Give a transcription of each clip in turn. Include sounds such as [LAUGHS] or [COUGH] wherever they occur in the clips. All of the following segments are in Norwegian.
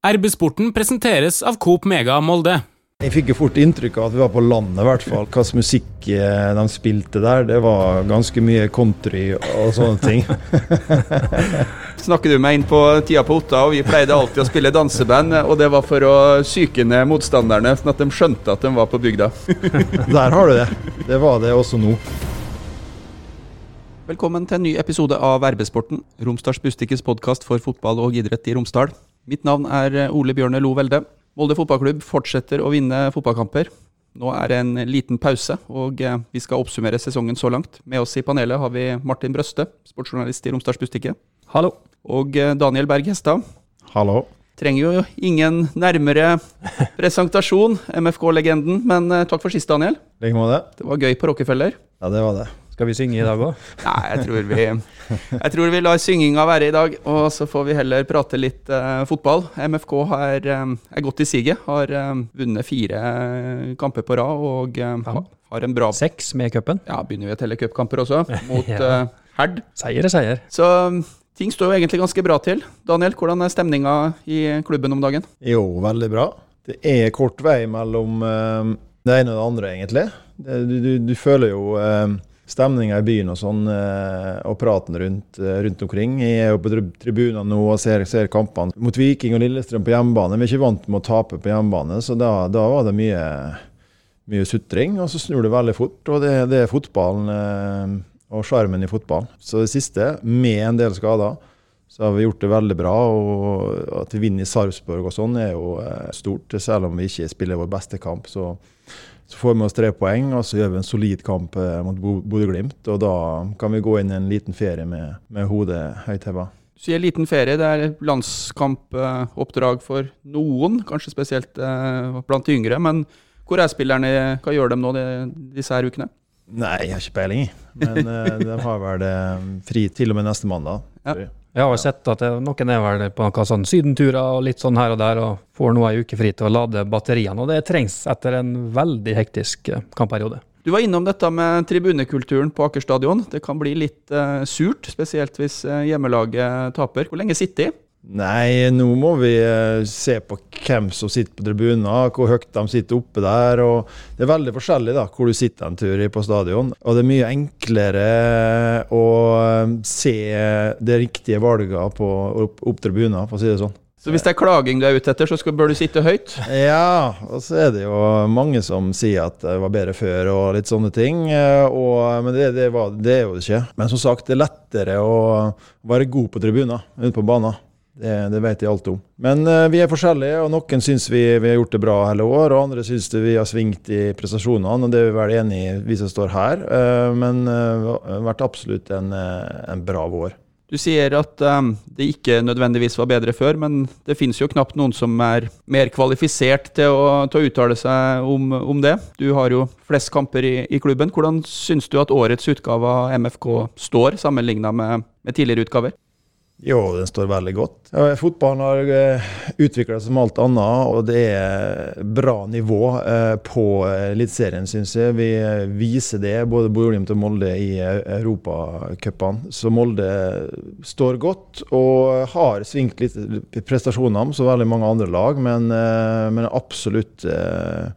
RB-sporten presenteres av Coop Mega Molde. Jeg fikk jo fort inntrykk av at vi var på landet, i hvert fall. Hva slags musikk eh, de spilte der, det var ganske mye country og sånne ting. [LAUGHS] Snakker du meg inn på tida på Otta, og vi pleide alltid å spille danseband. Og det var for å psyke ned motstanderne, sånn at de skjønte at de var på bygda. [LAUGHS] Der har du det. Det var det også nå. Velkommen til en ny episode av RB-sporten, Romsdals Bustikkes podkast for fotball og idrett i Romsdal. Mitt navn er Ole Bjørne Lo Velde. Molde fotballklubb fortsetter å vinne fotballkamper. Nå er det en liten pause, og eh, vi skal oppsummere sesongen så langt. Med oss i panelet har vi Martin Brøste, sportsjournalist i Romsdals Bustikke. Hallo. Og eh, Daniel Berg Hestad. Hallo. Trenger jo ingen nærmere [LAUGHS] presentasjon, MFK-legenden, men eh, takk for sist, Daniel. like måte. Det var gøy på Rockefeller. Ja, det var det. Skal vi synge i dag òg? [LAUGHS] Nei, jeg tror vi Jeg tror vi lar synginga være i dag, og så får vi heller prate litt eh, fotball. MFK har, eh, er godt i siget. Har eh, vunnet fire kamper på rad og eh, har en bra Seks med cupen. Ja, begynner vi å telle cupkamper også, [LAUGHS] mot Ja. eh, Herd. Seier er seier. Så mm, ting står jo egentlig ganske bra til. Daniel, hvordan er stemninga i klubben om dagen? Jo, veldig bra. Det er kort vei mellom eh, det ene og det andre, egentlig. Du, du, du føler jo stemninga i byen og sånn, eh, og praten rundt, eh, rundt omkring. Jeg er jo på tribunen nå og ser, ser kampene mot Viking og Lillestrøm på hjemmebane. Vi er ikke vant med å tape på hjemmebane, så da, da var det mye, mye sutring. Og så snur det veldig fort, og det, det er fotballen eh, og sjarmen i fotballen. Så det siste, med en del skader, så har vi gjort det veldig bra. Og at vi vinner i Sarpsborg og sånn er jo stort. Selv om vi ikke spiller vår beste kamp, så, så får vi oss tre poeng. Og så gjør vi en solid kamp eh, mot Bo- Bodø-Glimt. Og da kan vi gå inn i en liten ferie med, med hodet høyt heva. Du sier liten ferie. Det er landskampoppdrag for noen, kanskje spesielt eh, blant de yngre. Men hvor er spillerne? Hva gjør de nå de, disse her ukene? Nei, jeg har ikke peiling. Men eh, de har vel fri til og med neste mandag. Ja. Jeg. Har jo sett at noen er vel på noen sånn sydenturer og litt sånn her og der, og får nå ei uke fri til å lade batteriene. Og det trengs etter en veldig hektisk eh, kampperiode. Du var innom dette med tribunekulturen på Aker stadion. Det kan bli litt uh, surt, spesielt hvis eh, hjemmelaget taper. Hvor lenge sitter de? Nei, nå må vi eh, se på hvem som sitter på tribunen, hvor høyt de sitter oppe der. og Det er veldig forskjellig da, hvor du sitter en tur på stadion. Og det er mye enklere å eh, se det riktige valget på opp, opp tribunen, for å si det sånn. Så hvis det er klaging du er ute etter, så skal, bør du sitte høyt? Ja, og så er det jo mange som sier at det var bedre før og litt sånne ting. eh, Og, men det, det, var, det er jo det ikke. Men som sagt, det er lettere å være god på tribuner ute på banen. Det, det vet jeg alt om. Men uh, vi er forskjellige, og noen syns vi, vi har gjort det bra hele år, og andre syns vi har svingt i prestasjonene, og det er vi vel enig i, vi som står her. Uh, Men eh, det har vært absolutt en, en bra vår. Du sier at um, det ikke nødvendigvis var bedre før, men det finnes jo knapt noen som er mer kvalifisert til å, til å uttale seg om, om det. Du har jo flest kamper i, i klubben. Hvordan syns du at årets utgave av MFK står, sammenligna med, med tidligere utgaver? Jo, den står veldig godt. Fotballen har utvikla seg som alt annet, og det er bra nivå eh, på eh, Eliteserien, syns jeg. Vi eh, viser det, både Bodø-Glimt og Molde, i eh, europacupene. Så Molde står godt og har svingt litt prestasjoner som veldig mange andre lag, men, eh, er absolutt eh,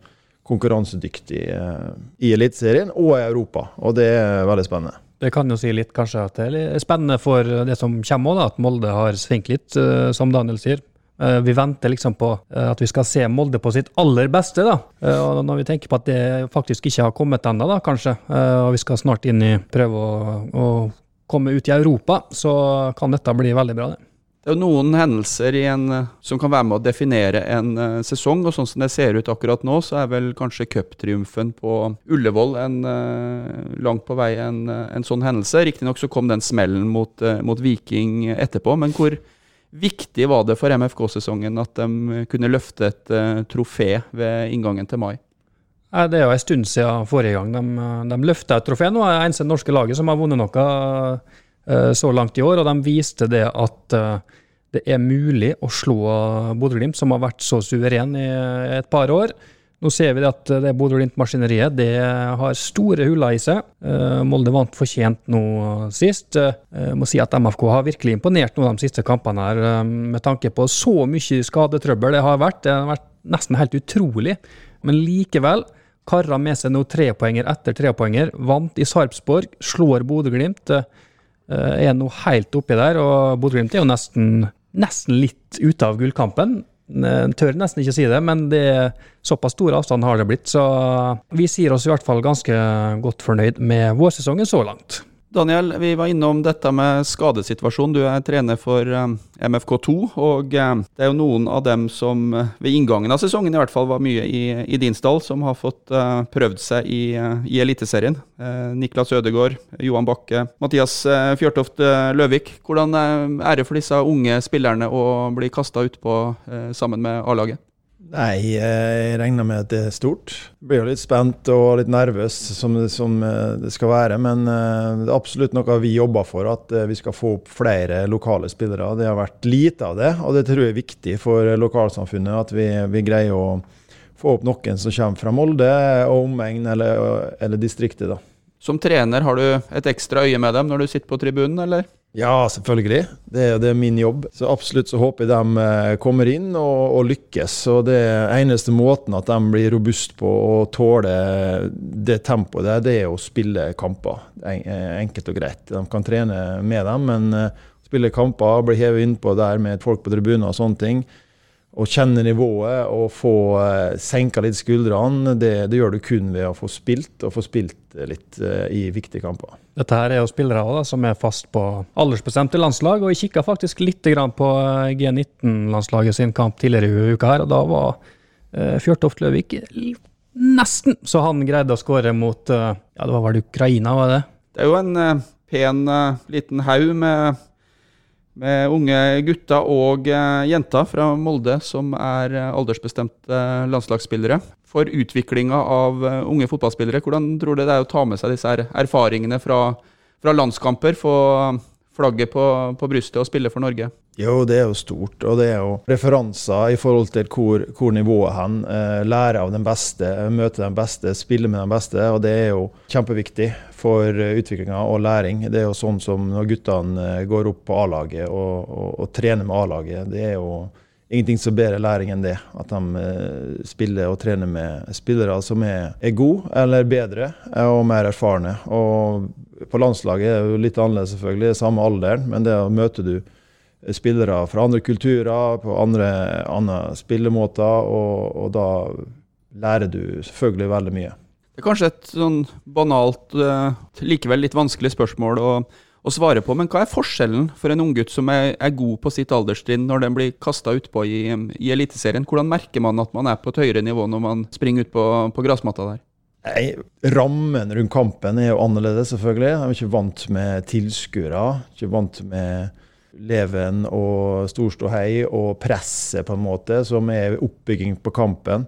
konkurransedyktig eh, i Eliteserien og i Europa. Og det er veldig spennende. Det kan jo si litt kanskje at det er spennende for det som kommer òg, at Molde har svingt litt, eh, som Daniel sier. Eh, Vi venter liksom på eh, at vi skal se Molde på sitt aller beste. da. Og Når vi tenker på at det faktisk ikke har kommet ennå, da, kanskje, og vi skal snart inn i prøve å, å komme ut i Europa, så kan dette bli veldig bra. det. Det er jo noen hendelser en, eh, som kan være med å definere en eh, sesong, og sånn som det ser ut akkurat nå, så er vel kanskje cuptriumfen på Ullevål en, eh, langt på vei en, en sånn hendelse. Riktignok så kom den smellen mot, mot Viking etterpå, men hvor viktig var det for MFK-sesongen at de kunne løfte et trofé ved inngangen til mai? Det er jo en stund siden forrige gang de, de løfta et trofé. Nå er det eneste norske laget som har vunnet noe så langt i år, og de viste det at eh, det er mulig å slå Bodø-Glimt, som har vært så suveren i et par år. Nå ser vi at det Bodø-Glimt-maskineriet det har store huller i seg. Eh, Molde vant fortjent nå sist. Jeg må si at MFK har virkelig imponert nå de siste kampene her, med tanke på så mye skadetrøbbel det har vært. Det har vært nesten helt utrolig. Men likevel karra med seg nå trepoenger etter trepoenger. Vant i Sarpsborg, slår Bodø-Glimt. Er nå helt oppi der, og Bodø-Glimt er jo nesten, nesten litt ute av gullkampen. Jeg tør nesten ikke si det, men det er såpass stor avstand har det blitt. Så vi sier oss i hvert fall ganske godt fornøyd med vårsesongen så langt. Daniel, vi var innom dette med skadesituasjonen. Du er trener for eh, MFK2, og eh, det er jo noen av dem som eh, ved inngangen av sesongen i hvert fall var mye i, i din stall, som har fått prøvd seg i, i Eliteserien. Niklas Ødegaard, Johan Bakke, Mathias Fjørtoft Løvik. Hvordan er det for disse unge spillerne å bli kasta utpå sammen med A-laget? Nei, jeg regner med at det er stort. Blir jo litt spent og litt nervøs, som, som eh, det skal være. Men eh, det er absolutt noe vi jobber for, at eh, vi skal få opp flere lokale spillere. Det har vært lite av det, og det tror jeg er viktig for lokalsamfunnet. At vi, vi greier å få opp noen som kommer fra Molde og omegn eller, eller distriktet. da. Som trener, har du et ekstra øye med dem når du sitter på tribunen, eller? Ja, selvfølgelig. Det, det, er min jobb. Så absolutt så håper jeg de eh, kommer inn og, og lykkes. Og det eneste måten at de blir robust på og tåler det tempoet der, det er å spille kamper. Enkelt og greit. De kan trene med dem, men uh, spille kamper, bli hevet innpå der med folk på tribuner og sånne ting, å kjenne nivået og få uh, senka litt skuldrene, det, det, gjør du kun ved å få spilt, og få spilt litt uh, i viktige kamper. Dette her er jo spillere da, som er fast på aldersbestemte landslag, og jeg kikka faktisk litt på eh, G19-landslaget sin kamp tidligere i uka her, og da var uh, Fjørtoft Løvik nesten så han greide å skåre mot uh, ja, det var vel Ukraina, var det? Det er jo en uh, pen liten haug med med unge gutter og eh, jenter fra Molde som er eh, aldersbestemte landslagsspillere. For utviklinga av eh, unge fotballspillere, hvordan tror du det er å ta med seg disse erfaringene fra, fra landskamper? Få flagget på, på, brystet og spille for Norge? Jo, det er jo stort. Og det er jo referanser i forhold til hvor, hvor nivået er hen. lære av den beste, møte den beste, spille med den beste. Og det er jo kjempeviktig for utviklinga og læring. Det er jo sånn som når guttene eh, går opp på A-laget og, og, og, trener med A-laget. Det er jo ingenting som bedre læring enn det. At de eh, spiller og trener med spillere som er, er gode eller bedre og mer erfarne. Og på landslaget er det jo litt annerledes, selvfølgelig, det er samme alderen, men det møter du spillere fra andre kulturer, på andre, andre spillemåter, og, og da lærer du selvfølgelig veldig mye. Det er kanskje et sånn banalt, uh, likevel litt vanskelig spørsmål å, å, svare på, men hva er forskjellen for en unggutt som er, er, god på sitt alderstrinn, når den blir kasta utpå i, i Eliteserien? Hvordan merker man at man er på et høyere nivå når man springer ut på, på gressmatta der? Nei, Rammen rundt kampen er jo annerledes, selvfølgelig. Jeg er ikke vant med tilskuere. Ikke vant med leven og storståhei og presset, på en måte, som er oppbygging på kampen.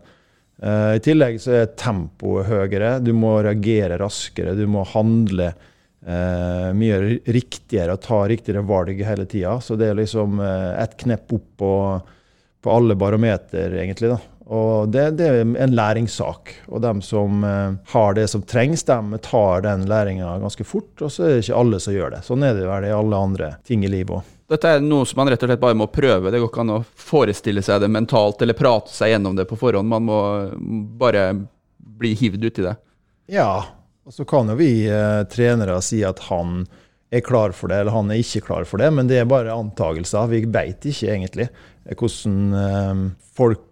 Uh, I tillegg så er tempoet høyere. Du må reagere raskere. Du må handle eh, mye riktigere og ta riktigere valg hele tida. Så det er liksom eh, ett knepp opp på, på, alle barometer, egentlig. da. Og det, det, er en læringssak. Og de som har det som trengs, de tar den læringa ganske fort. Og så er det ikke alle som gjør det. Sånn er det vel i alle andre ting i livet òg. Dette er noe som man rett og slett bare må prøve. Det går ikke an å forestille seg det mentalt eller prate seg gjennom det på forhånd. Man må bare bli hivd uti det. Ja, og så kan jo vi eh, trenere si at han er klar for det, eller han er ikke klar for det, men det er bare antagelser. Vi veit ikke egentlig hvordan eh,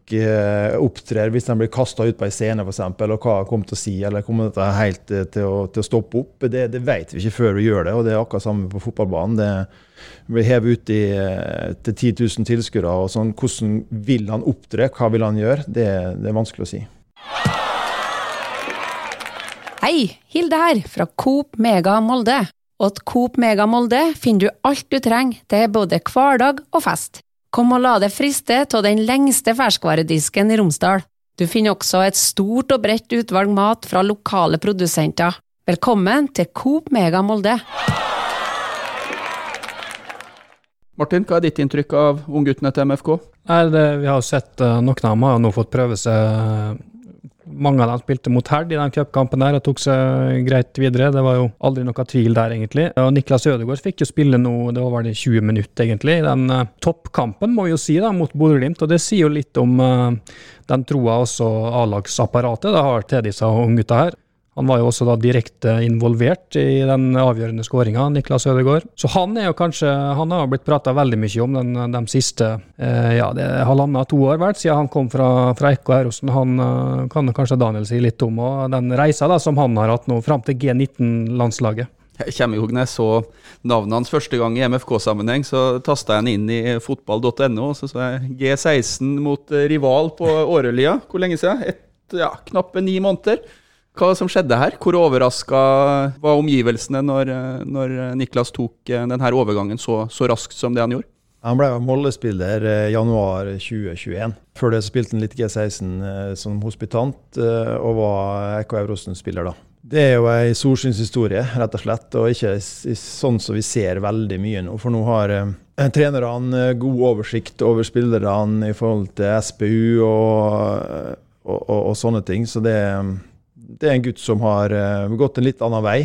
folk eh, opptrer hvis de blir kasta ut på ei scene, f.eks., og hva de kommer til å si, eller kommer dette helt eh, til å, til å stoppe opp. Det, det vet vi ikke før vi gjør det, og det er akkurat samme på fotballbanen. Det blir hevet ut i, til 10 000 tilskuere, og sånn, hvordan vil han opptre, hva vil han gjøre, det, det er vanskelig å si. Hei, Hilde her, fra Coop Mega Molde. Og til Coop Mega Molde finner du alt du trenger til både hverdag og fest. Kom og la deg friste av den lengste ferskvaredisken i Romsdal. Du finner også et stort og bredt utvalg mat fra lokale produsenter. Velkommen til Coop Mega Molde. Martin, hva er ditt inntrykk av ungguttene til MFK? Nei, det, Vi har sett uh, Noen av dem har nå fått prøve seg Mange av dem spilte mot Herd i den cupkampen der og tok seg greit videre. Det var jo aldri noe tvil der, egentlig. Og Niklas Ødegaard fikk jo spille nå, det var vel 20 minutter, egentlig. i Den uh, toppkampen, må vi jo si, da, mot Bodø-Glimt. Og det sier jo litt om uh, den troa også A-lagsapparatet har til disse unggutta her. Han var jo også da direkte involvert i den avgjørende skåringa, Niklas Ødegaard. Så han er jo kanskje Han har blitt prata veldig mye om den, de siste eh, ja, det er halvannet to år vel, siden han kom fra, fra Ekko Eirosen. Han uh, kan kanskje Daniel si litt om, og den reisa da som han har hatt nå, fram til G19-landslaget. Jeg kommer jo når jeg så navnet hans første gang i MFK-sammenheng, så tasta jeg han inn i fotball.no, og så så jeg G16 mot eh, rival på Årølia. Hvor lenge siden? Ja, knappe ni måneder hva som skjedde her? Hvor overraska var omgivelsene når, når, Niklas tok eh, denne overgangen så, så, raskt som det han gjorde? Han ble Molde-spiller eh, januar 2021. Før det spilte han litt G16 eh, som hospitant, og var EK Eurosen-spiller da. Det er jo ei solskinnshistorie, rett og slett, og ikke sånn som vi ser veldig mye nå. For nå har eh, trenerne god oversikt over spillerne i forhold til SPU og, og, og, og sånne ting. Så det det er en gutt som har uh, gått en litt annen vei,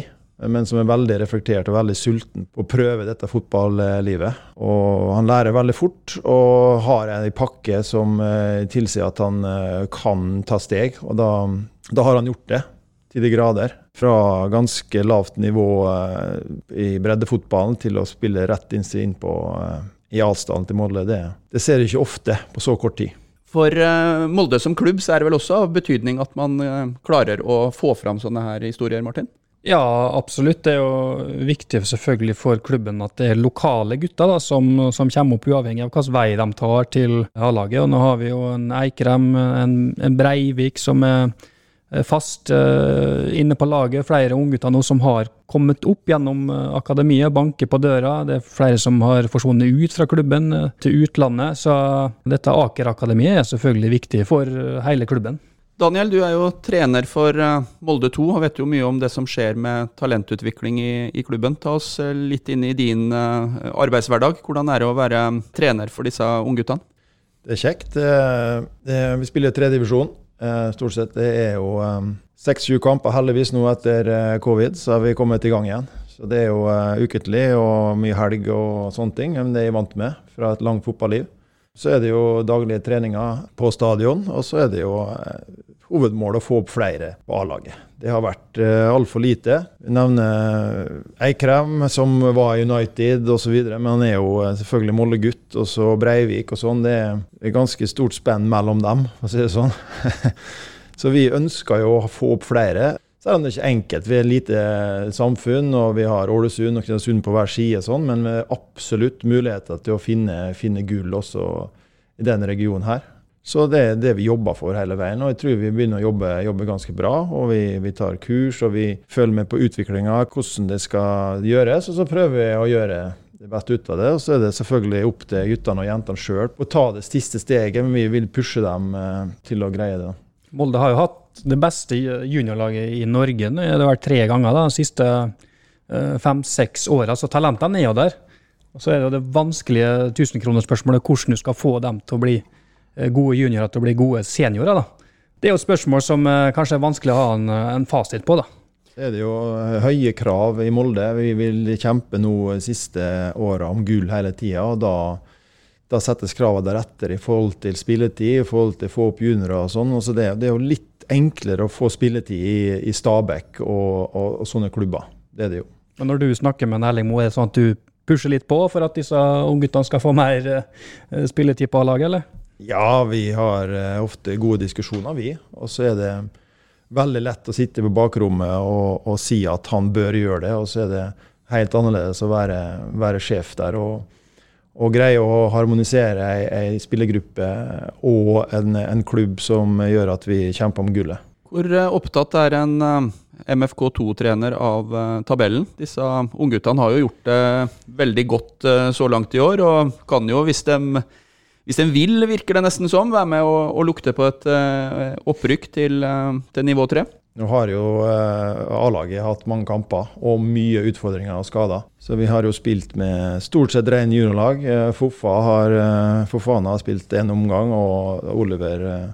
men som er veldig reflektert og veldig sulten på å prøve dette fotballivet. Og han lærer veldig fort og har en pakke som uh, tilsier at han uh, kan ta steg. Og da, da, har han gjort det til de grader. Fra ganske lavt nivå i breddefotballen til å spille rett inn på i avstanden til Molde. Det, det ser du ikke ofte på så kort tid. For uh, Molde som klubb så er det vel også av betydning at man uh, klarer å få fram sånne her historier, Martin? Ja, absolutt. Det er jo viktig selvfølgelig for klubben at det er lokale gutter da, som, som kommer opp, uavhengig av hvilken vei de tar til A-laget. Og Nå har vi jo en Eikrem, en, en Breivik som er Eh, fast uh, inne på laget. Flere unggutter nå som har kommet opp gjennom uh, akademiet, banker på døra. Det er flere som har forsvunnet ut fra klubben uh, til utlandet. Så dette Aker-akademiet er selvfølgelig viktig for hele klubben. Daniel, du er jo trener for Molde 2 og vet jo mye om det som skjer med talentutvikling i, i klubben. Ta oss litt inn i din arbeidshverdag. Hvordan er det å være trener for disse ungguttene? Det er kjekt. Det, det, vi spiller tredjedivisjon. Eh, stort sett. Det er jo um, seks-sju kamper heldigvis nå etter uh, covid, så har vi kommet i gang igjen. Så Det er jo ukentlig og mye helg og sånne ting, men det er jeg vant med fra et langt fotballiv. Så er det jo daglige treninger på stadion, og så er det jo hovedmålet å få opp flere på A-laget. Det har vært uh, altfor lite. Vi nevner Eikrem, som var i United osv., men han er jo uh, selvfølgelig Molde-gutt. Og så Breivik og sånn. Det er et ganske stort spenn mellom dem, for å si det sånn. [LAUGHS] så vi ønsker jo å få opp flere. Selv om det ikke er enkelt. Vi er et lite samfunn, og vi har Ålesund og Kristiansund på hver side, sånn, men vi har absolutt muligheter til å finne, finne gull også i denne regionen her. Så det er det vi jobber for hele veien. Og jeg tror vi begynner å jobbe, jobbe ganske bra. Og vi, vi, tar kurs, og vi følger med på utviklinga, hvordan det skal gjøres. Og så prøver vi å gjøre det beste ut av det. Og så er det selvfølgelig opp til guttene og jentene sjøl å ta det siste steget, men vi vil pushe dem eh, til å greie det. Molde har jo hatt det beste juniorlaget i Norge. Det har vært tre ganger da, de siste eh, fem-seks åra, så talentene er jo der. Og Så er det jo det vanskelige tusenkronerspørsmålet hvordan du skal få dem til å bli gode juniorer til å bli gode seniorer. da. Det er jo et spørsmål som eh, kanskje er vanskelig å ha en, eh, en fasit på. da. Det er det jo høye krav i Molde. Vi vil kjempe nå de siste åra om gull hele tida. da, da settes kravene deretter i forhold til spilletid, i forhold til å få opp juniorer og sånn. Så det, det, er jo litt enklere å få spilletid i, i Stabæk og, og, og, sånne klubber. Det er det jo. Men når du snakker med Erling Moe, er det sånn at du pusher litt på for at disse ungguttene skal få mer spilletid på A-laget, eller? Ja, vi har uh, ofte gode diskusjoner, vi. Og så er det veldig lett å sitte på bakrommet og, og, si at han bør gjøre det, og så er det helt annerledes å være, være sjef der. og og greie å harmonisere ei, ei spillergruppe og en, en, klubb som gjør at vi kjemper om gullet. Hvor eh, opptatt er en uh, MFK2-trener av tabellen? Disse ungguttene har jo gjort det veldig godt så langt i år, og kan jo, hvis de hvis en vil, virker det nesten som, være med og, og lukte på et uh, opprykk til, uh, til, nivå tre? Nå har jo uh, A-laget hatt mange kamper og mye utfordringer og skader. Så vi har jo spilt med stort sett ren juniorlag. Foffa har, Fofana har spilt én omgang, og Oliver har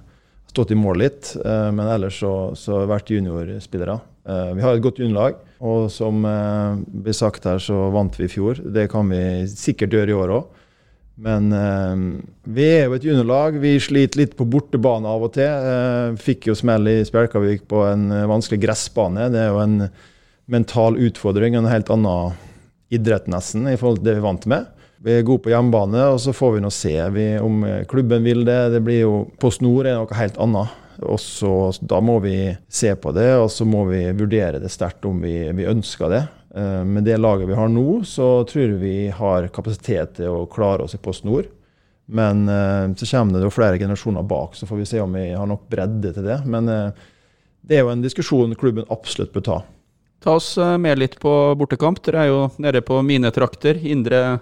stått i mål litt. Eh, men ellers så, så har vi vært juniorspillere. Eh, vi har et godt juniorlag, og som eh, ble sagt her, så vant vi i fjor. Det kan vi sikkert gjøre i år òg. Men eh, vi er jo et juniorlag. Vi sliter litt på bortebane av og til. Eh, fikk jo smell i Spjelkavik på en eh, vanskelig gressbane. Det er jo en mental utfordring, en helt annen idrett nesten i forhold til det vi er vant med. Vi er gode på hjemmebane, og så får vi nå se vi, om klubben vil det. Det blir jo På snor er noe helt annet. Og så, Da må vi se på det, og så må vi vurdere det sterkt om vi, vi ønsker det. Eh, med det laget vi har nå, så tror vi har kapasitet til å klare oss i Post Nord. Men eh, så kommer det jo flere generasjoner bak, så får vi se om vi har nok bredde til det. Men eh, det er jo en diskusjon klubben absolutt bør ta. Ta oss med litt på bortekamp. Dere er jo nede på mine trakter. Indre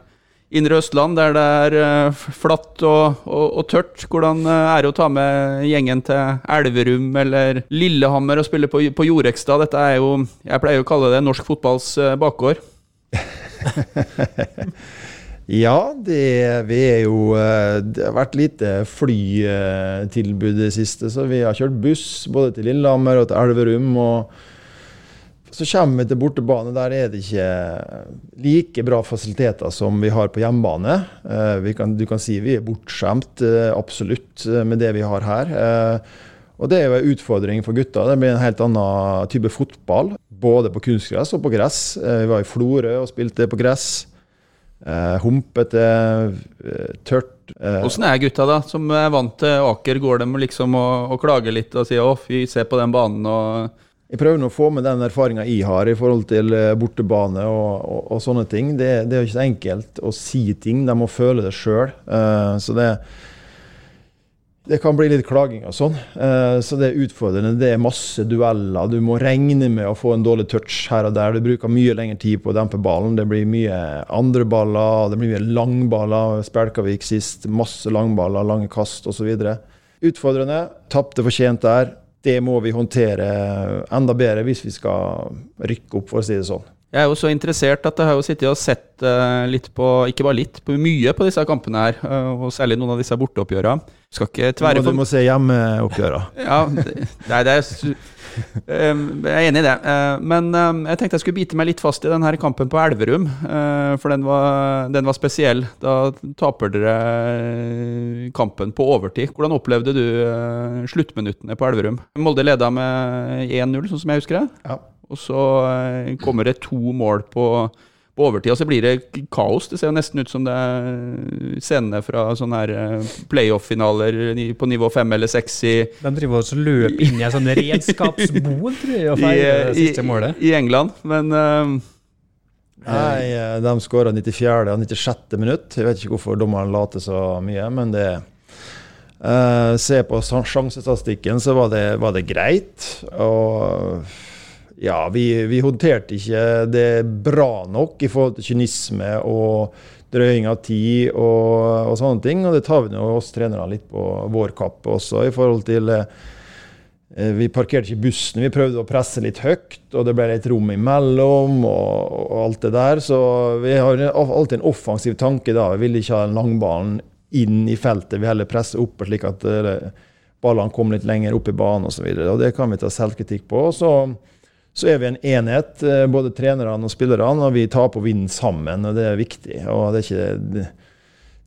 Indre Østland, der det er uh, flatt og, og, og, tørt. Hvordan uh, er det å ta med gjengen til Elverum eller Lillehammer og spille på, på Jorekstad? Dette er jo, jeg pleier å kalle det norsk fotballs uh, bakgård. [LAUGHS] ja, det, vi er jo Det har vært lite flytilbud i det siste, så vi har kjørt buss både til Lillehammer og til Elverum. og så kommer vi til bortebane. Der er det ikke like bra fasiliteter som vi har på hjemmebane. Eh, kan, du kan si vi er bortskjemt, eh, absolutt, eh, med det vi har her. Og det er jo en utfordring for gutta. Det blir en helt annen type fotball. Både på kunstgress og på gress. Vi var i Florø og spilte på gress. Humpete, tørt. Åssen er gutta, da, som er vant til Aker? Går de liksom og, og klager litt og sier 'å, fy, se på den banen'? og jeg prøver nå å få med den erfaringa jeg har i forhold til eh, bortebane og, og, og sånne ting. Det, det, er jo ikke så enkelt å si ting, de må føle det sjøl. Uh, eh, så det, det kan bli litt klaging og sånn. Uh, så det er utfordrende. Det er masse dueller. Du må regne med å få en dårlig touch her og der. Du bruker mye lengre tid på å dempe ballen. Det blir mye andre baller, det blir mye langballer. Spjelkavik sist. Masse langballer, lange kast osv. Utfordrende. Tapte fortjent der det må vi håndtere enda bedre hvis vi skal rykke opp, for å si det sånn. Jeg er jo så interessert at jeg har jo sittet og sett uh, litt på, ikke bare litt, på mye på disse kampene her. Uh, og særlig noen av disse borteoppgjørene. Skal ikke tvære for Du må se hjemmeoppgjøra. [LAUGHS] ja, det, nei, det er Jeg er enig i det. men jeg tenkte jeg skulle bite meg litt fast i denne kampen på Elverum. for den var, den var, spesiell. Da taper dere kampen på overtid. Hvordan opplevde du sluttminuttene på Elverum? Molde leda med 1-0, sånn som jeg husker det? Ja. Og så eh, kommer det to mål på, på overtid, og så blir det kaos. Det ser jo nesten ut som det er scenene fra sånne her eh, playoff-finaler på nivå fem eller seks i De driver også løper inn i en sånn redskapsbod, tror jeg, og feirer det siste målet. I England, men uh, Nei, de skåra 94. og 96. minutt. Jeg vet ikke hvorfor dommeren later så mye, men det uh, Se på sjansestatistikken, så var det, var det greit. Og ja, vi, vi, håndterte ikke det bra nok i forhold til kynisme og drøying av tid og, og sånne ting. Og det tar vi nå oss trenere litt på vår kapp også, i forhold til eh, Vi parkerte ikke bussen, vi prøvde å presse litt høyt, og det ble litt rom imellom og, og alt det der. Så vi har alltid en offensiv tanke da. Vi vil ikke ha langballen inn i feltet, vi heller presse opp slik at eh, ballene kom litt lenger opp i banen osv. Det kan vi ta selvkritikk på. og så så er vi en enhet, eh, både trenerne og spillerne, og vi taper og vinner sammen. og Det er viktig. og Det er ikke, det,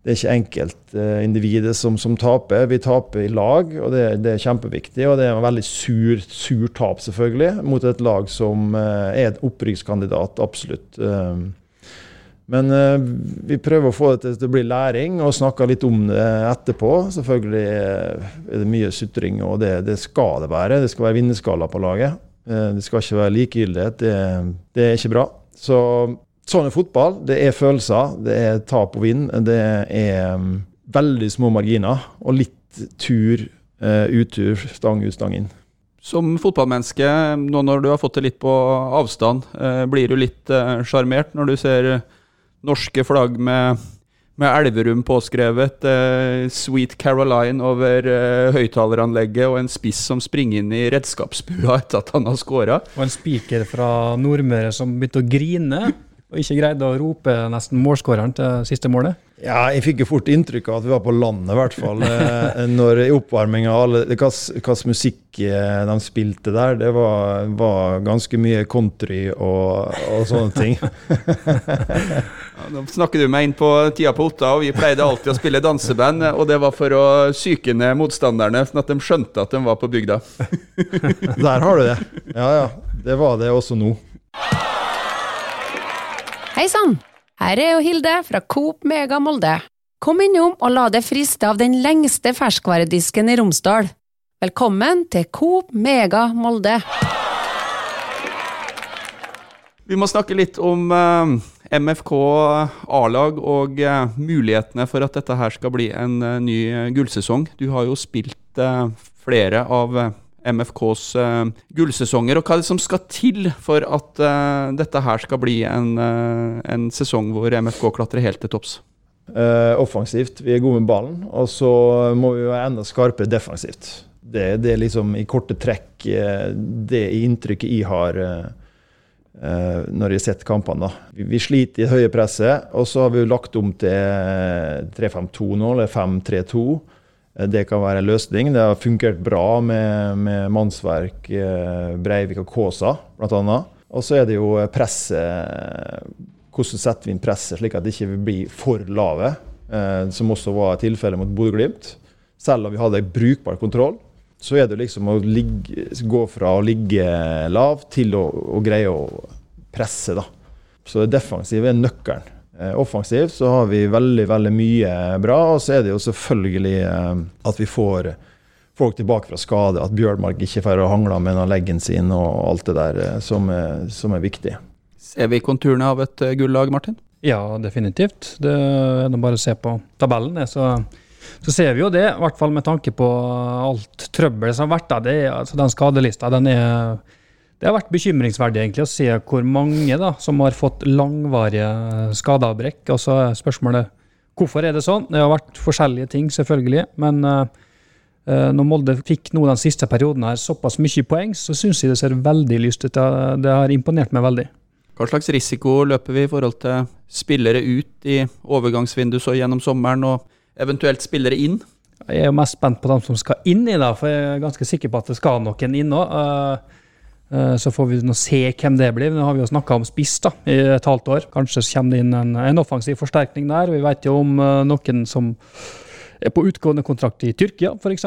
er ikke enkeltindividet uh, som, som, taper. Vi taper i lag, og det, det, er kjempeviktig. Og det er en veldig sur, sur tap, selvfølgelig, mot et lag som uh, er et opprykkskandidat, absolutt. Men vi prøver å få det til å bli læring, og snakker litt om det etterpå. Selvfølgelig er det mye sutring, og det, det skal det være. Det skal være vinnerskaller på laget. Eh, det skal ikke være likegyldighet. Det, det, er ikke bra. Så sånn er fotball. Det er følelser. Det er tap og vinn. Det er um, veldig små marginer. Og litt tur, uh, utur, stang ut, stang inn. Som fotballmenneske, nå når du har fått det litt på avstand, uh, blir du litt sjarmert når du ser norske flagg med med Elverum påskrevet, eh, Sweet Caroline over eh, høyttaleranlegget og en spiss som springer inn i redskapsbua etter at han har skåra. Og en spiker fra Nordmøre som begynte å grine og ikke greide å rope nesten målskåreren til siste målet. Ja, jeg fikk jo fort inntrykk av at vi var på landet, i hvert fall. eh, [LAUGHS] Når i oppvarminga Hvilken musikk eh, de spilte der, det var, var ganske mye country og, og sånne ting. [LAUGHS] Ja, nå snakker du meg inn på tida på Otta, og vi pleide alltid å spille danseband. Og det var for å psyke ned motstanderne, sånn at de skjønte at de var på bygda. Der har du det. Ja, ja. Det var det også nå. Hei sann! Her er jo Hilde fra Coop Mega Molde. Kom innom og la deg friste av den lengste ferskvaredisken i Romsdal. Velkommen til Coop Mega Molde. Vi må snakke litt om eh, MFK A-lag og eh, mulighetene for at dette her skal bli en eh, ny gullsesong. Du har jo spilt flere av MFKs eh, gullsesonger. Og hva er det som skal til for at eh, dette her skal bli en, eh, en sesong hvor MFK klatrer helt til topps? Uh, offensivt, vi er gode med ballen. Og så må vi være enda skarpere defensivt. Det, det er liksom i korte trekk det inntrykket jeg har eh, når jeg har sett kampene. Vi, vi sliter i det høye presset, og så har vi jo lagt om til eh, 3-5-2 nå, eller 5-3-2. Eh, Det kan være en løsning. Det har fungert bra med, med Mannsverk, eh, Breivik og Kaasa, bl.a. Og så er det jo presset. Hvordan setter vi inn presset slik at det ikke blir for lave, eh, som også var tilfellet mot Bodø-Glimt. Selv om vi hadde brukbar kontroll, så er det liksom å ligge, gå fra å ligge lav til å, å greie å presse. da. Så det defensive er nøkkelen. Eh, Offensivt så har vi veldig veldig mye bra, og så er det jo selvfølgelig eh, at vi får folk tilbake fra skade, at Bjørnmark ikke får hangla med leggen sin og alt det der eh, som er, som er viktig. Ser vi konturene av et gullag, Martin? Ja, definitivt. Det er nå bare å se på tabellen, det, så, så ser vi jo det. I hvert fall med tanke på alt trøbbel som har vært der. Det er, altså den skadelista, den er Det har vært bekymringsverdig egentlig å se hvor mange da, som har fått langvarige skadeavbrekk. Og så er spørsmålet hvorfor er det sånn? Det har vært forskjellige ting, selvfølgelig. Men eh, når Molde fikk nå den siste perioden her såpass mye poeng, så syns jeg det ser veldig lyst ut. Det, det har imponert meg veldig. Hva slags risiko løper vi i forhold til spillere ut i overgangsvinduet så gjennom sommeren, og eventuelt spillere inn? Jeg er jo mest spent på dem som skal inn i det, for jeg er ganske sikker på at det skal noen inn òg. Så får vi nå se hvem det blir. Nå har vi jo snakka om spiss da, i et halvt år. Kanskje kommer det inn en, en offensiv forsterkning der. Vi vet jo om eh, noen som er på utgående kontrakt i Tyrkia, f.eks.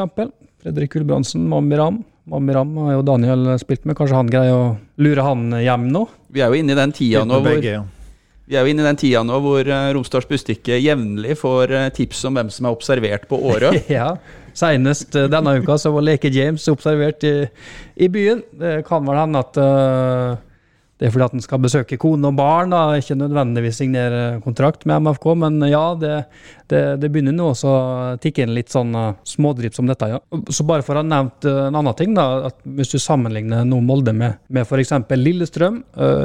Fredrik Gulbrandsen, Mamiram. Mamiram har jo Daniel spilt med. Kanskje han greier å lure han hjem nå? Vi er jo inne i den tida nå hvor Begge, ja. Vi er jo inne i den tida nå hvor eh, Romsdals Bustikke jevnlig får eh, tips om hvem som er observert på Årø. [LAUGHS] ja. Senest eh, denne uka så var Leke James observert i, i byen. Det kan vel hende at uh, det er fordi at han skal besøke kone og barn, da, ikke nødvendigvis signere kontrakt med MFK. Men ja, det, det, det begynner nå å tikke inn litt sånn uh, som dette. ja. Så bare for å ha nevnt en annen ting, da, at hvis du sammenligner nå Molde med, med f.eks. Lillestrøm,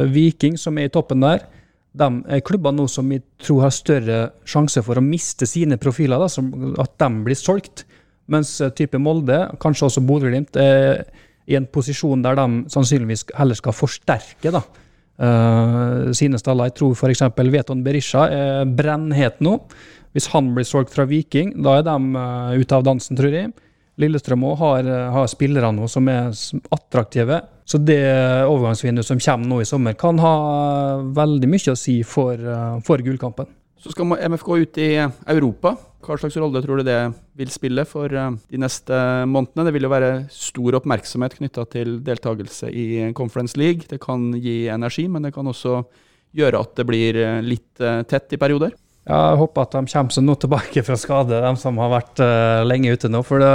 Viking som er i toppen der, de er klubber nå som vi tror har større sjanse for å miste sine profiler, da, som, at de blir solgt. Mens eh, type Molde, kanskje også Bodø-Glimt, er i en posisjon der de sannsynligvis heller skal forsterke da, uh, sine staller. Jeg tror f.eks. Veton Berisha er brennhet nå. Hvis han blir solgt fra Viking, da er de uh, ute av dansen, tror jeg. Lillestrøm òg har, eh, har spillere nå som er attraktive. Så det overgangsvinduet som kommer nå i sommer, kan ha veldig mye å si for, eh, for gullkampen. Så skal MFK ut i Europa. Hva slags rolle tror du det vil spille for eh, de neste månedene? Det vil jo være stor oppmerksomhet knytta til deltakelse i Conference League. Det kan gi energi, men det kan også gjøre at det blir eh, litt eh, tett i perioder. Jeg håper at de kommer seg nå tilbake fra skade, de som har vært uh, lenge ute nå. For det,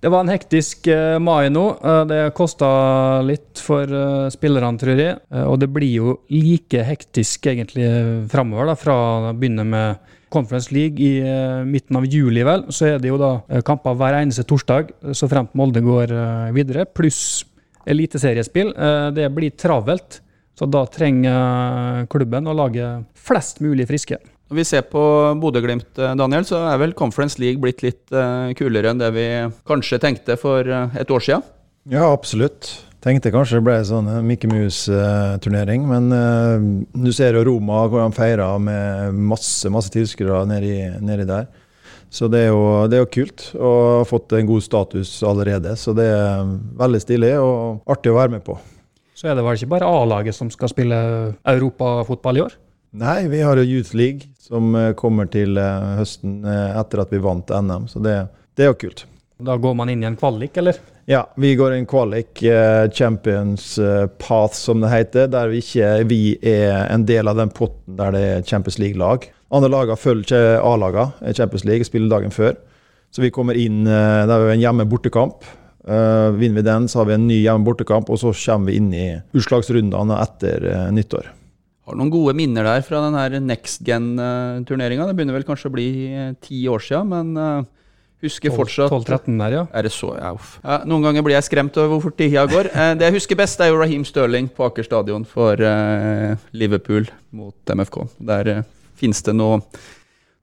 det var en hektisk uh, mai nå. Uh, det kosta litt for spillerne, tror jeg. Og det blir jo like hektisk egentlig framover, da, fra å begynne med Conference League i midten av juli, vel. Så er det jo da kamper hver eneste torsdag, så fremt Molde går videre. Pluss eliteseriespill. Det blir travelt. Så da trenger klubben å lage flest mulig friske. Når vi ser på Bodø-Glimt, eh, Daniel, så er vel Conference League blitt litt eh, kulere enn det vi kanskje tenkte for eh, et år siden. Ja, absolutt. Tenkte kanskje det ble en sånn Mickey Mouse-turnering, men uh, du ser jo Roma hvor de feirer med masse masse tilskuere nedi, nedi der. Så det er, jo, det er jo kult, og har fått en god status allerede. Så det er veldig stilig og artig å være med på. Så er det vel ikke bare A-laget som skal spille europafotball i år? Nei, vi har jo Youth League som kommer til høsten etter at vi vant NM, så det, det er jo kult. Da går man inn i en kvalik, eller? Ja, vi går i en kvalik, Champions Path som det heter, der vi ikke vi er en del av den potten der det er Champions League-lag. Andre lagene følger ikke A-lagene i Champions League, spiller dagen før. Så vi kommer inn der vi har en hjemme-bortekamp. Vinner vi den, så har vi en ny hjemme-bortekamp, og så kommer vi inn i utslagsrundene etter nyttår. Har noen gode minner der fra den next gen-turneringa. Det begynner vel kanskje å bli ti år sia, men Husker fortsatt 12-13 der, ja. Er det så? Ja, ja, noen ganger blir jeg skremt over hvor fort tida går. Eh, det jeg husker best, er jo Raheem Sterling på Aker stadion for eh, Liverpool mot MFK. Der eh, finnes det noe,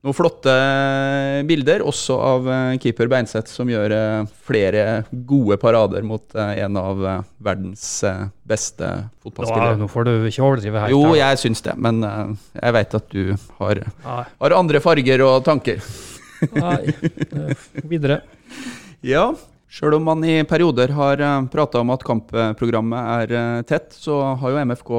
noen flotte bilder, også av eh, keeper Beinseth, som gjør eh, flere gode parader mot eh, en av verdens beste fotballspillere. Nå får du ikke overdrive her. Jo, jeg syns det, men jeg veit at du har, har andre farger og tanker. Nei, videre. Ja, sjøl om man i perioder har prata om at kampprogrammet er tett, så har jo MFK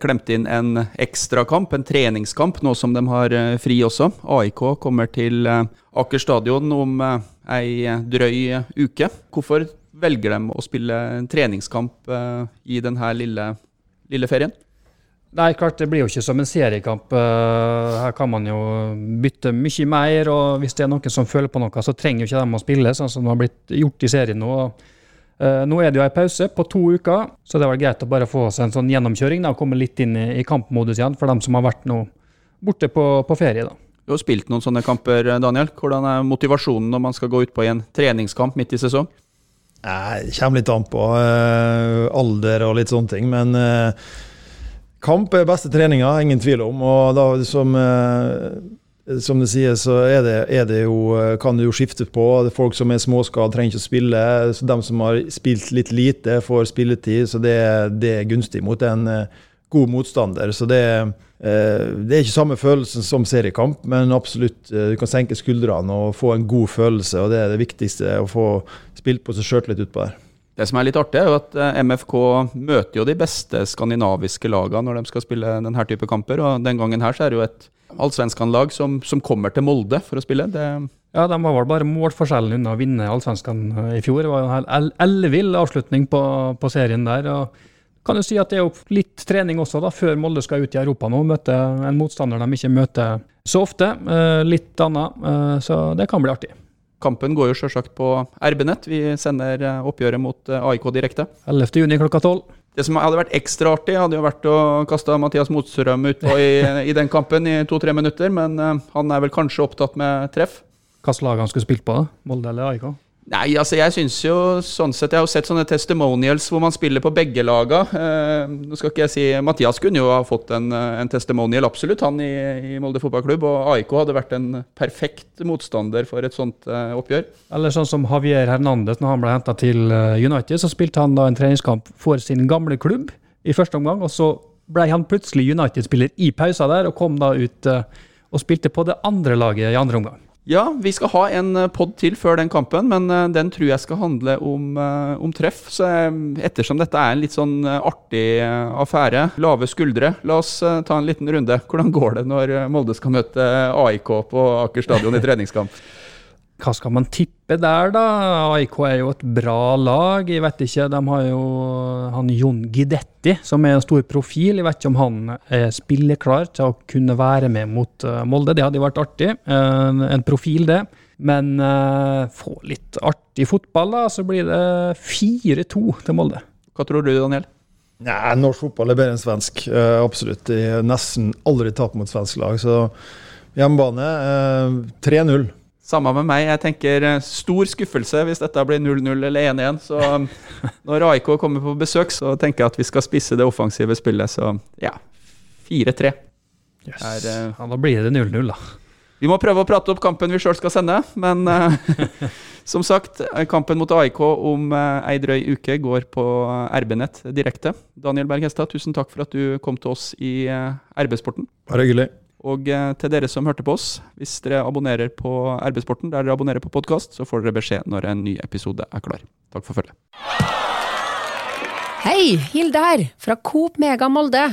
klemt inn en ekstrakamp, en treningskamp, nå som de har fri også. AIK kommer til Aker stadion om ei drøy uke. Hvorfor velger de å spille en treningskamp i denne lille, lille ferien? Nei, klart det blir jo ikke som en seriekamp. Eh, her kan man jo bytte mye mer, og hvis det er noen som føler på noe, så trenger jo ikke de å spille, sånn som det har blitt gjort i serien nå. Eh, nå er det jo ei pause på to uker, så det var greit å bare få seg en sånn gjennomkjøring da, og komme litt inn i, kampmodus igjen for dem som har vært nå borte på, på ferie. da. Du har spilt noen sånne kamper, Daniel. Hvordan er motivasjonen når man skal gå ut på en treningskamp midt i sesong? Det kommer litt an på uh, alder og litt sånne ting, men uh, Kamp er beste treninga, ingen tvil om. Og da, som, eh, som du sier, så er det, er det, jo, eh, kan det jo skifte på. Folk som er småskadd, trenger ikke å spille. Så de som har spilt litt lite, får spilletid. Så det, det er gunstig mot en eh, god motstander. Så det, det er ikke samme følelsen som seriekamp, men absolutt du kan senke skuldrene og få en god følelse. og Det er det viktigste, å få spilt på seg sjøltillit utpå der. Det som er litt artig, er jo at eh, MFK møter jo de beste skandinaviske lagene når de skal spille denne type kamper. og Den gangen her så er det jo et allsvenskan-lag som, som, kommer til Molde for å spille. Det ja, de var vel bare målforskjellen unna å vinne allsvenskan eh, i fjor. Det var jo en ellevill avslutning på, på, serien der. og kan jo si at Det er jo litt trening også, da, før Molde skal ut i Europa nå. Møte en motstander de ikke møter så ofte. Eh, litt annet. Så det kan bli artig. Kampen går jo selvsagt på RB-nett. Vi sender eh, oppgjøret mot eh, AIK direkte. 11.6 klokka 12. Det som hadde vært ekstra artig, hadde jo vært å kaste Mathias Motstrøm utpå i, i den kampen i to-tre minutter, men uh, han er vel kanskje opptatt med treff. Hvilket lag han skulle spilt på? da? Molde eller AIK? Nei, altså jeg syns jo sånn sett Jeg har jo sett sånne testimonials hvor man spiller på begge laga. Eh, nå skal ikke jeg si Mathias kunne jo ha fått en, eh, en testimonial, absolutt, han i, i, Molde fotballklubb. Og AIK hadde vært en perfekt motstander for et sånt eh, oppgjør. Eller sånn som Javier Hernandez, når han ble henta til eh, United, så spilte han da en treningskamp for sin gamle klubb i første omgang. Og så ble han plutselig United-spiller i pausa der, og kom da ut eh, og spilte på det andre laget i andre omgang. Ja, vi skal ha en eh, pod til før den kampen, men eh, den tror jeg skal handle om, eh, om treff. Så ettersom dette er en litt sånn artig affære, lave skuldre, la oss ta en liten runde. Hvordan går det når Molde skal møte AIK på Aker stadion i treningskamp? Hva skal man tippe der, da? AIK er jo et bra lag. Jeg vet ikke, De har jo han Jon Gidetti, som er en stor profil. Jeg vet ikke om han er spilleklar til å kunne være med mot uh, Molde. Det hadde vært artig. En profil, det. Men uh, få litt artig fotball, da, så blir det 4-2 til Molde. Hva tror du, Daniel? Nei, Norsk fotball er bedre enn svensk. absolutt. Jeg har nesten aldri tapt mot svensk lag. Så hjemmebane 3-0. Samme med meg. Jeg tenker eh, stor skuffelse hvis dette blir 0-0 eller 1-1. Så um, [LAUGHS] når AIK kommer på besøk, så tenker jeg at vi skal spisse det offensive spillet. Så ja, 4-3. Yes. uh, ja, da blir det 0-0, da. Vi må prøve å prate opp kampen vi sjøl skal sende, men eh, [LAUGHS] som sagt, kampen mot AIK om uh, ei drøy uke går på RB-nett direkte. Daniel Berg Hestad, tusen takk for at du kom til oss i uh, RB-sporten. Bare hyggelig. Og eh, til dere som hørte på oss, hvis dere abonnerer på RB-sporten der dere abonnerer på podkast, så får dere beskjed når en ny episode er klar. Takk for følget. Hei, Hilde her, fra Coop Mega Molde.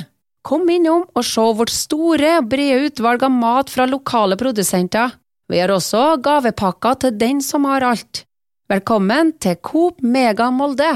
Kom innom og se vårt store brede utvalg av mat fra lokale produsenter. Vi har også gavepakker til den som har alt. Velkommen til Coop Mega Molde.